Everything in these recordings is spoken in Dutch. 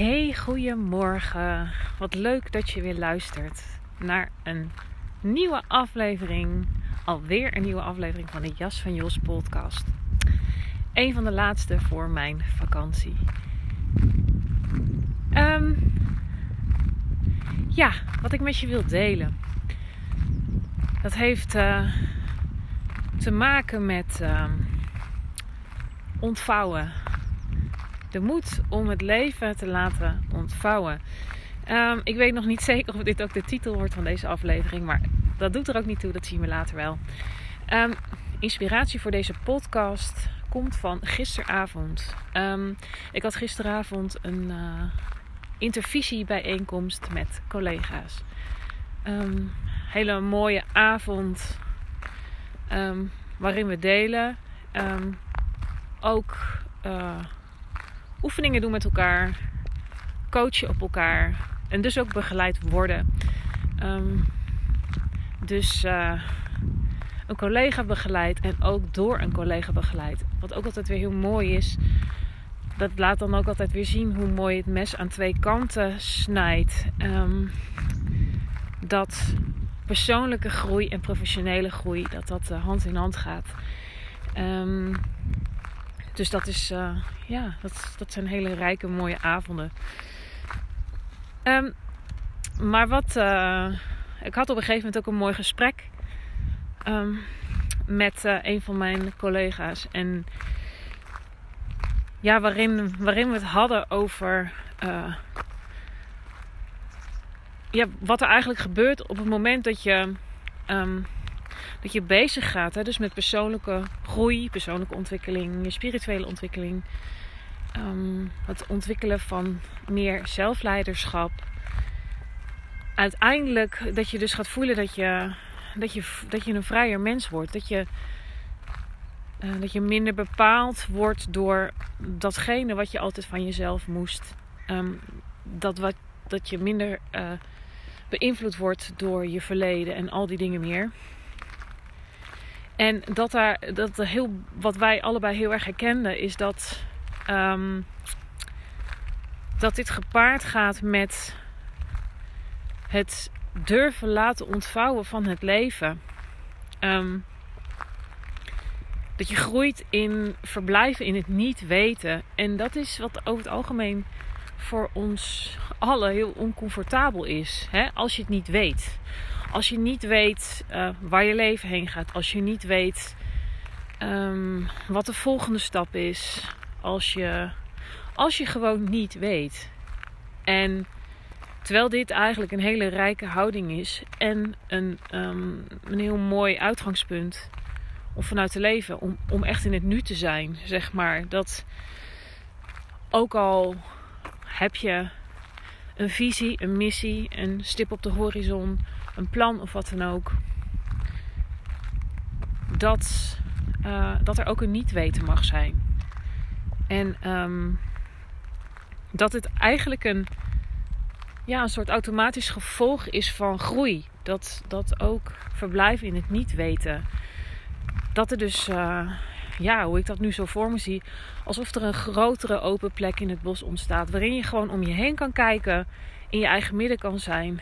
Hey, goedemorgen. Wat leuk dat je weer luistert naar een nieuwe aflevering. Alweer een nieuwe aflevering van de Jas van Jos podcast. Een van de laatste voor mijn vakantie. Um, ja, wat ik met je wil delen. Dat heeft uh, te maken met uh, ontvouwen. De moed om het leven te laten ontvouwen. Um, ik weet nog niet zeker of dit ook de titel wordt van deze aflevering, maar dat doet er ook niet toe, dat zien we later wel. Um, inspiratie voor deze podcast komt van gisteravond. Um, ik had gisteravond een uh, intervisiebijeenkomst met collega's. Hele mooie avond waarin we delen. ook uh, oefeningen doen met elkaar, coachen op elkaar en dus ook begeleid worden. dus uh, een collega begeleid en ook door een collega begeleid. Wat ook altijd weer heel mooi is. Dat laat dan ook altijd weer zien hoe mooi het mes aan twee kanten snijdt. Um, dat persoonlijke groei en professionele groei, dat dat uh, hand in hand gaat. Um, dus dat is, uh, ja, dat, dat zijn hele rijke, mooie avonden. Um, maar wat, uh, ik had op een gegeven moment ook een mooi gesprek um, met uh, een van mijn collega's. En ja, waarin, waarin we het hadden over ja, wat er eigenlijk gebeurt op het moment dat je, um, dat je bezig gaat. Hè, dus met persoonlijke groei, persoonlijke ontwikkeling, je spirituele ontwikkeling. Um, het ontwikkelen van meer zelfleiderschap. Uiteindelijk dat je dus gaat voelen dat je dat je, dat je een vrijer mens wordt. Dat je, uh, dat je minder bepaald wordt door datgene wat je altijd van jezelf moest. Um, dat, wat, dat je minder uh, beïnvloed wordt door je verleden en al die dingen meer. En dat daar, dat heel, wat wij allebei heel erg herkenden, is dat, um, dat dit gepaard gaat met het durven laten ontvouwen van het leven. Um, dat je groeit in verblijven in het niet weten. En dat is wat over het algemeen voor ons allen heel oncomfortabel is. Hè? Als je het niet weet. Als je niet weet uh, waar je leven heen gaat. Als je niet weet um, wat de volgende stap is. Als je, als je gewoon niet weet. En Terwijl dit eigenlijk een hele rijke houding is en een, um, een heel mooi uitgangspunt om vanuit te leven, om, om echt in het nu te zijn, zeg maar. Dat ook al heb je een visie, een missie, een stip op de horizon, een plan of wat dan ook, dat, uh, dat er ook een niet weten mag zijn. En um, dat het eigenlijk een ja, een soort automatisch gevolg is van groei. Dat, dat ook verblijven in het niet weten. Dat er dus, uh, ja, hoe ik dat nu zo voor me zie, alsof er een grotere open plek in het bos ontstaat. Waarin je gewoon om je heen kan kijken, in je eigen midden kan zijn.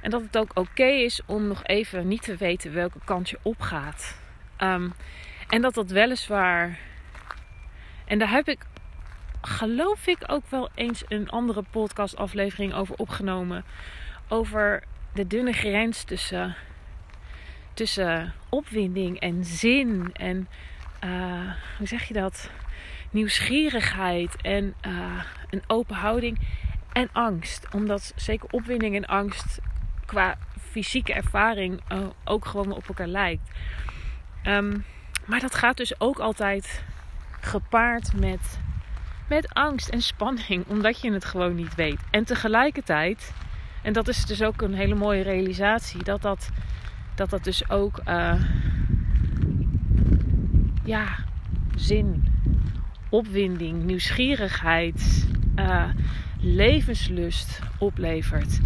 En dat het ook oké is om nog even niet te weten welke kant je opgaat. Um, en dat dat weliswaar. En daar heb ik geloof ik ook wel eens een andere podcastaflevering over opgenomen. Over de dunne grens tussen, tussen opwinding en zin en uh, hoe zeg je dat? Nieuwsgierigheid en uh, een open houding en angst. Omdat zeker opwinding en angst qua fysieke ervaring uh, ook gewoon op elkaar lijkt. Um, maar dat gaat dus ook altijd gepaard met, met angst en spanning, omdat je het gewoon niet weet. En tegelijkertijd, en dat is dus ook een hele mooie realisatie, dat dat, dat, dat dus ook uh, ja, zin, opwinding, nieuwsgierigheid, uh, levenslust oplevert.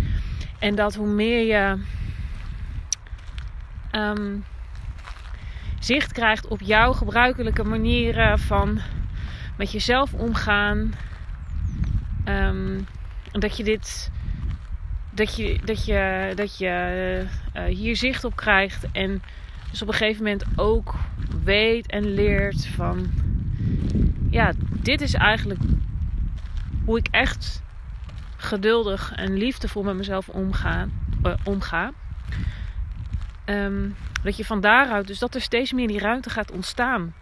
En dat hoe meer je um, zicht krijgt op jouw gebruikelijke manieren van met jezelf omgaan. Um, dat je dit. Dat je, dat je, dat je uh, hier zicht op krijgt. En dus op een gegeven moment ook weet en leert van. Ja, dit is eigenlijk hoe ik echt geduldig en liefdevol met mezelf omga. Uh, omga. Um, dat je van daaruit, dus dat er steeds meer die ruimte gaat ontstaan.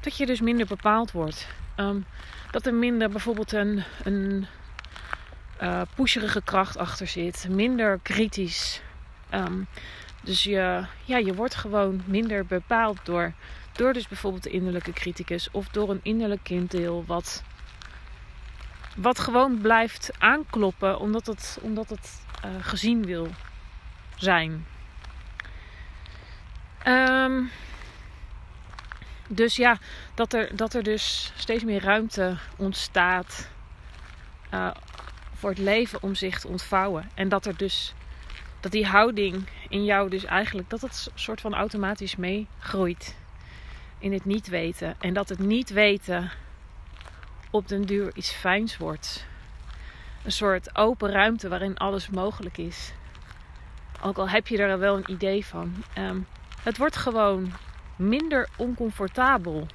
Dat je dus minder bepaald wordt. Um, dat er minder bijvoorbeeld een, een uh, pusherige kracht achter zit. Minder kritisch. Um, dus je, ja, je wordt gewoon minder bepaald door, door dus bijvoorbeeld de innerlijke criticus. Of door een innerlijk kinddeel wat, wat gewoon blijft aankloppen omdat het, omdat het uh, gezien wil zijn. Um, dus ja, dat er, dat er dus steeds meer ruimte ontstaat uh, voor het leven om zich te ontvouwen. En dat er dus dat die houding in jou dus eigenlijk dat het soort van automatisch meegroeit in het niet weten. En dat het niet weten op den duur iets fijns wordt. Een soort open ruimte waarin alles mogelijk is. Ook al heb je er wel een idee van. Um, het wordt gewoon minder oncomfortabel.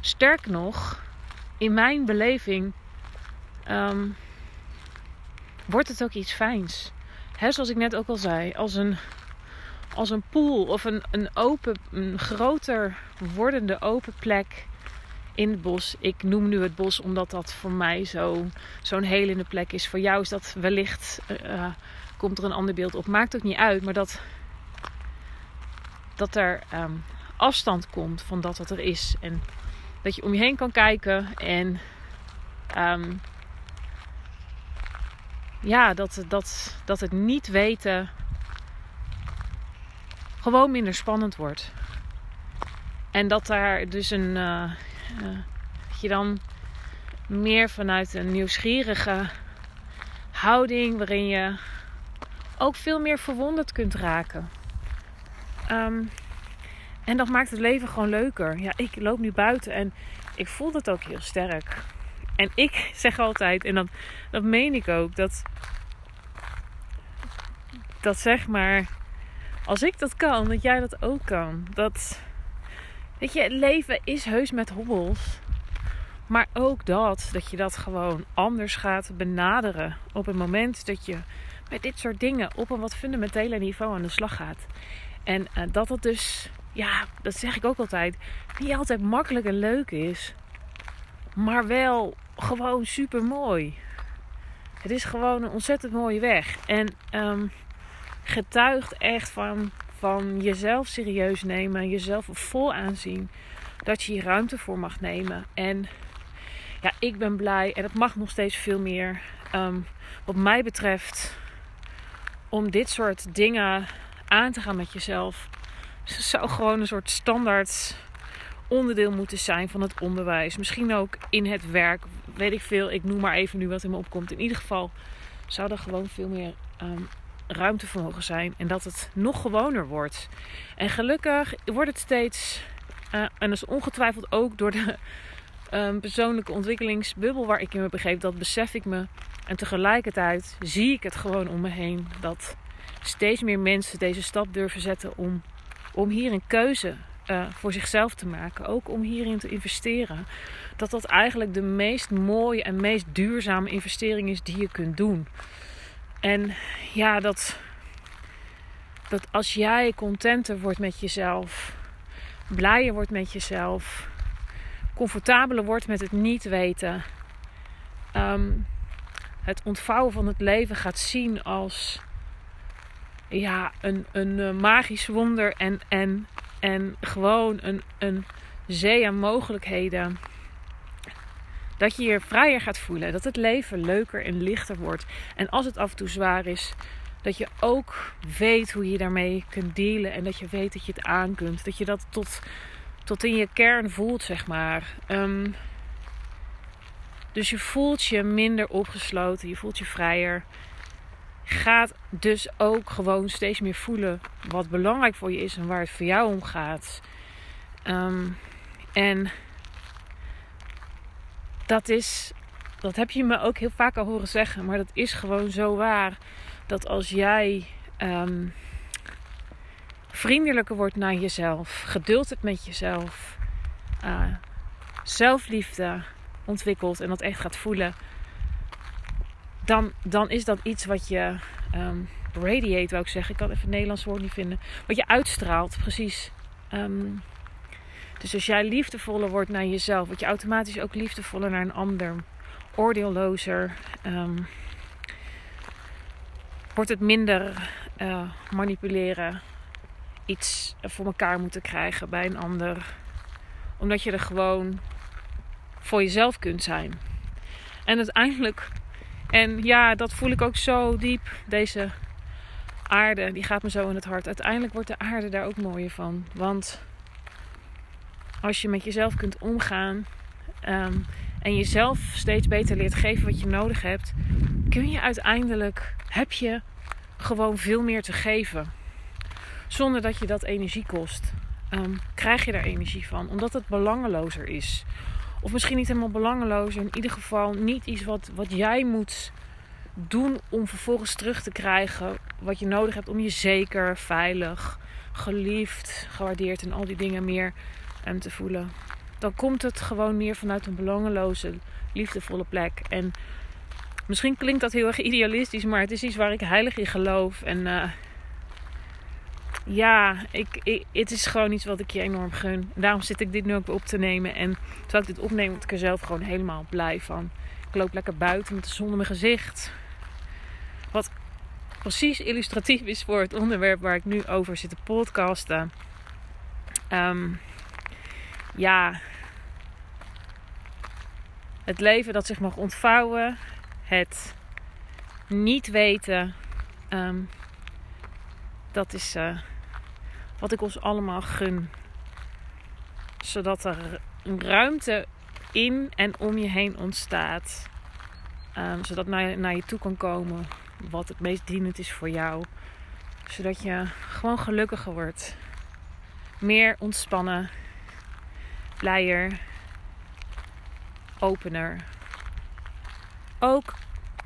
Sterk nog, in mijn beleving um, wordt het ook iets fijns. He, zoals ik net ook al zei, als een, als een pool of een, een open, een groter wordende open plek in het bos. Ik noem nu het bos omdat dat voor mij zo, zo'n helende plek is. Voor jou is dat wellicht, uh, komt er een ander beeld op. Maakt ook niet uit, maar dat dat er um, afstand komt van dat wat er is. En dat je om je heen kan kijken en um, ja, dat, dat, dat het niet weten gewoon minder spannend wordt. En dat daar dus een. Uh, uh, dat je dan meer vanuit een nieuwsgierige houding, waarin je ook veel meer verwonderd kunt raken. Um, en dat maakt het leven gewoon leuker. Ja, ik loop nu buiten en ik voel dat ook heel sterk. En ik zeg altijd, en dat, dat meen ik ook, dat, dat zeg maar, als ik dat kan, dat jij dat ook kan. Dat, weet je, het leven is heus met hobbels. Maar ook dat, dat je dat gewoon anders gaat benaderen op het moment dat je met dit soort dingen op een wat fundamentele niveau aan de slag gaat. En uh, dat het dus, ja, dat zeg ik ook altijd, niet altijd makkelijk en leuk is. Maar wel gewoon super mooi. Het is gewoon een ontzettend mooie weg. En um, getuigt echt van, van jezelf serieus nemen. Jezelf vol aanzien. Dat je hier ruimte voor mag nemen. En ja, ik ben blij. En het mag nog steeds veel meer. Um, wat mij betreft. Om dit soort dingen aan te gaan met jezelf. Zou gewoon een soort standaard onderdeel moeten zijn van het onderwijs. Misschien ook in het werk, weet ik veel. Ik noem maar even nu wat in me opkomt. In ieder geval zou er gewoon veel meer um, ruimte voor mogen zijn. En dat het nog gewoner wordt. En gelukkig wordt het steeds, uh, en dat is ongetwijfeld ook door de um, persoonlijke ontwikkelingsbubbel waar ik in me begeef. Dat besef ik me. En tegelijkertijd zie ik het gewoon om me heen. Dat steeds meer mensen deze stap durven zetten om, om hier een keuze uh, voor zichzelf te maken, ook om hierin te investeren, dat dat eigenlijk de meest mooie en meest duurzame investering is die je kunt doen. En ja, dat, dat als jij contenter wordt met jezelf, blijer wordt met jezelf, comfortabeler wordt met het niet weten, ehm, het ontvouwen van het leven gaat zien als ja, een, een uh, magisch wonder en, en, en gewoon een, een zee aan mogelijkheden. Dat je je vrijer gaat voelen. Dat het leven leuker en lichter wordt. En als het af en toe zwaar is, dat je ook weet hoe je daarmee kunt dealen. En dat je weet dat je het aan kunt. Dat je dat tot, tot in je kern voelt, zeg maar. Um, dus je voelt je minder opgesloten. Je voelt je vrijer gaat dus ook gewoon steeds meer voelen wat belangrijk voor je is en waar het voor jou om gaat. Ehm, en dat is, dat heb je me ook heel vaak al horen zeggen, maar dat is gewoon zo waar. Dat als jij um, vriendelijker wordt naar jezelf, geduld hebt met jezelf, uh, zelfliefde ontwikkelt en dat echt gaat voelen dan, dan is dat iets wat je um, radiate, wou ik zeggen. Ik kan even het Nederlands woord niet vinden. Wat je uitstraalt, precies. Um, dus als jij liefdevoller wordt naar jezelf, word je automatisch ook liefdevoller naar een ander. Oordeellozer. Um, wordt het minder uh, manipuleren. Iets voor elkaar moeten krijgen bij een ander. Omdat je er gewoon voor jezelf kunt zijn. En uiteindelijk en ja, dat voel ik ook zo diep. Deze aarde, die gaat me zo in het hart. Uiteindelijk wordt de aarde daar ook mooier van. Want als je met jezelf kunt omgaan um, en jezelf steeds beter leert geven wat je nodig hebt, kun je uiteindelijk, heb je gewoon veel meer te geven. Zonder dat je dat energie kost. Um, krijg je daar energie van, omdat het belangelozer is. Of misschien niet helemaal belangeloos. In ieder geval niet iets wat, wat jij moet doen om vervolgens terug te krijgen wat je nodig hebt om je zeker, veilig, geliefd, gewaardeerd en al die dingen meer te voelen. Dan komt het gewoon meer vanuit een belangeloze, liefdevolle plek. En misschien klinkt dat heel erg idealistisch, maar het is iets waar ik heilig in geloof. En uh, ja, ik, het is gewoon iets wat ik je enorm gun. Daarom zit ik dit nu ook op te nemen. En terwijl ik dit opneem, word ik er zelf gewoon helemaal blij van. Ik loop lekker buiten met de zon in mijn gezicht. Wat precies illustratief is voor het onderwerp waar ik nu over zit te podcasten. Um, ja, het leven dat zich mag ontvouwen. Het niet weten. Um, dat is uh, wat ik ons allemaal gun. Zodat er ruimte in en om je heen ontstaat. Um, zodat naar je toe kan komen wat het meest dienend is voor jou. Zodat je gewoon gelukkiger wordt. Meer ontspannen. Blijer. Opener. Ook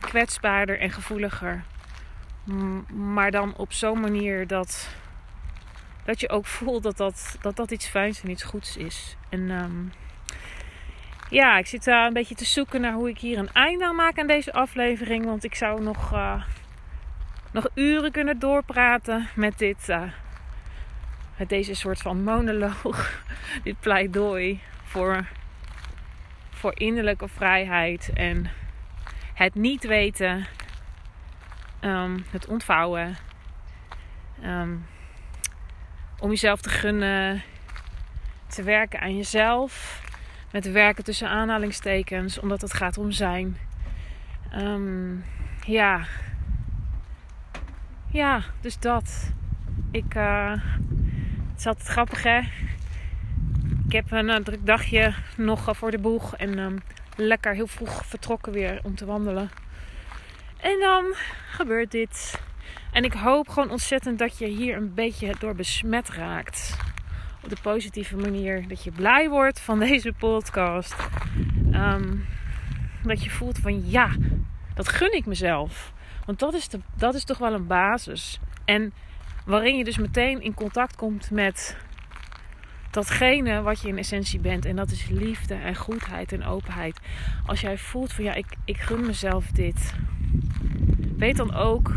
kwetsbaarder en gevoeliger. Maar dan op zo'n manier dat dat je ook voelt dat dat, dat, dat iets fijns en iets goeds is. En um, ja, ik zit een beetje te zoeken naar hoe ik hier een einde aan maak aan deze aflevering. Want ik zou nog, uh, nog uren kunnen doorpraten met dit. Uh, met deze soort van monoloog. dit pleidooi voor, voor innerlijke vrijheid. En het niet weten. Um, het ontvouwen. Um, om jezelf te gunnen te werken aan jezelf. Met werken tussen aanhalingstekens, omdat het gaat om zijn. Um, ja. Ja, dus dat. Ik. Uh, het is altijd grappig, hè? Ik heb een uh, druk dagje nog voor de boeg. En um, lekker heel vroeg vertrokken weer om te wandelen. En dan gebeurt dit. En ik hoop gewoon ontzettend dat je hier een beetje door besmet raakt. Op de positieve manier. Dat je blij wordt van deze podcast. Ehm, dat je voelt van ja, dat gun ik mezelf. Want dat is, de, dat is toch wel een basis. En waarin je dus meteen in contact komt met datgene wat je in essentie bent. En dat is liefde en goedheid en openheid. Als jij voelt van ja, ik, ik gun mezelf dit. Weet dan ook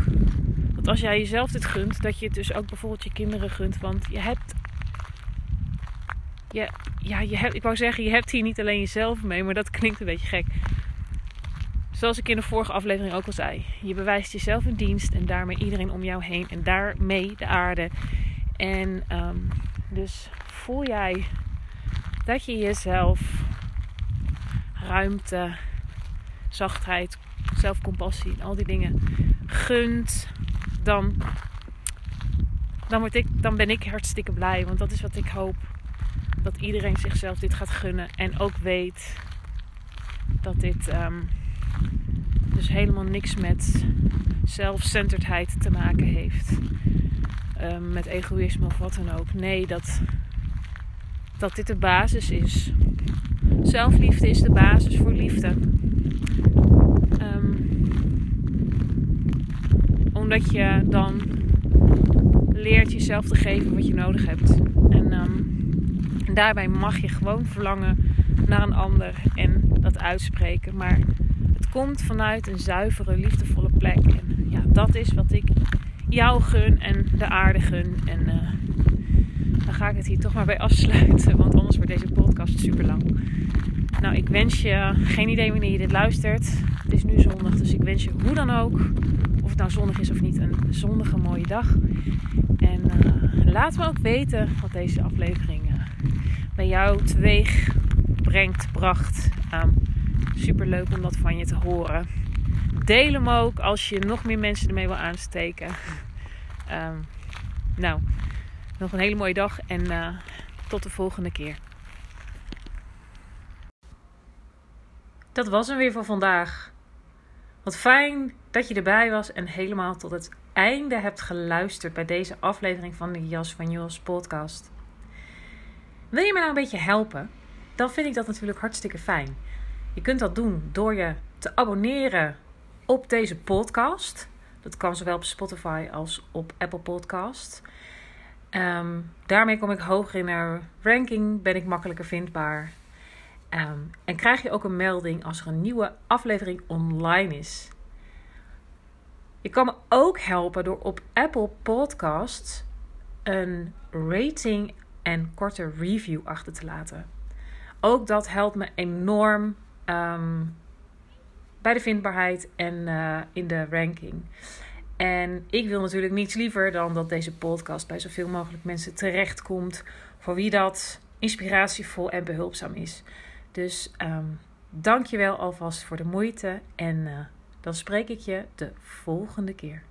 dat als jij jezelf dit gunt, dat je het dus ook bijvoorbeeld je kinderen gunt. Want je hebt. Je, ja, je hebt, ik wou zeggen, je hebt hier niet alleen jezelf mee, maar dat klinkt een beetje gek. Zoals ik in de vorige aflevering ook al zei. Je bewijst jezelf een dienst en daarmee iedereen om jou heen. En daarmee de aarde. En ehm, dus voel jij dat je jezelf ruimte, zachtheid, zelfcompassie en al die dingen gunt. Dan, dan, word ik, dan ben ik hartstikke blij. Want dat is wat ik hoop. Dat iedereen zichzelf dit gaat gunnen. En ook weet dat dit... Ehm, dus helemaal niks met zelfcenterdheid te maken heeft. Um, met egoïsme of wat dan ook. Nee, dat, dat dit de basis is. Zelfliefde is de basis voor liefde. Um, omdat je dan leert jezelf te geven wat je nodig hebt. En, en daarbij mag je gewoon verlangen naar een ander en dat uitspreken. Maar komt vanuit een zuivere, liefdevolle plek. En ja, dat is wat ik jou gun en de aarde gun. En uh, dan ga ik het hier toch maar bij afsluiten, want anders wordt deze podcast super lang. Nou, ik wens je geen idee wanneer je dit luistert. Het is nu zondag, dus ik wens je hoe dan ook, of het nou zonnig is of niet, een zonnige mooie dag. En uh, laat me ook weten wat deze aflevering uh, bij jou teweeg brengt, bracht. Um, Super leuk om dat van je te horen. Deel hem ook als je nog meer mensen ermee wil aansteken. Um, nou, nog een hele mooie dag en uh, tot de volgende keer. Dat was hem weer voor vandaag. Wat fijn dat je erbij was en helemaal tot het einde hebt geluisterd bij deze aflevering van de Jas van Jos podcast. Wil je me nou een beetje helpen? Dan vind ik dat natuurlijk hartstikke fijn. Je kunt dat doen door je te abonneren op deze podcast. Dat kan zowel op Spotify als op Apple Podcast. Ehm, daarmee kom ik hoger in de ranking, ben ik makkelijker vindbaar. Ehm, en krijg je ook een melding als er een nieuwe aflevering online is. Je kan me ook helpen door op Apple Podcast een rating en korte review achter te laten. Ook dat helpt me enorm Ehm, bij de vindbaarheid en eh, in de ranking. En ik wil natuurlijk niets liever dan dat deze podcast bij zoveel mogelijk mensen terechtkomt. Voor wie dat inspiratievol en behulpzaam is. Dus um, dank je wel alvast voor de moeite. En uh, dan spreek ik je de volgende keer.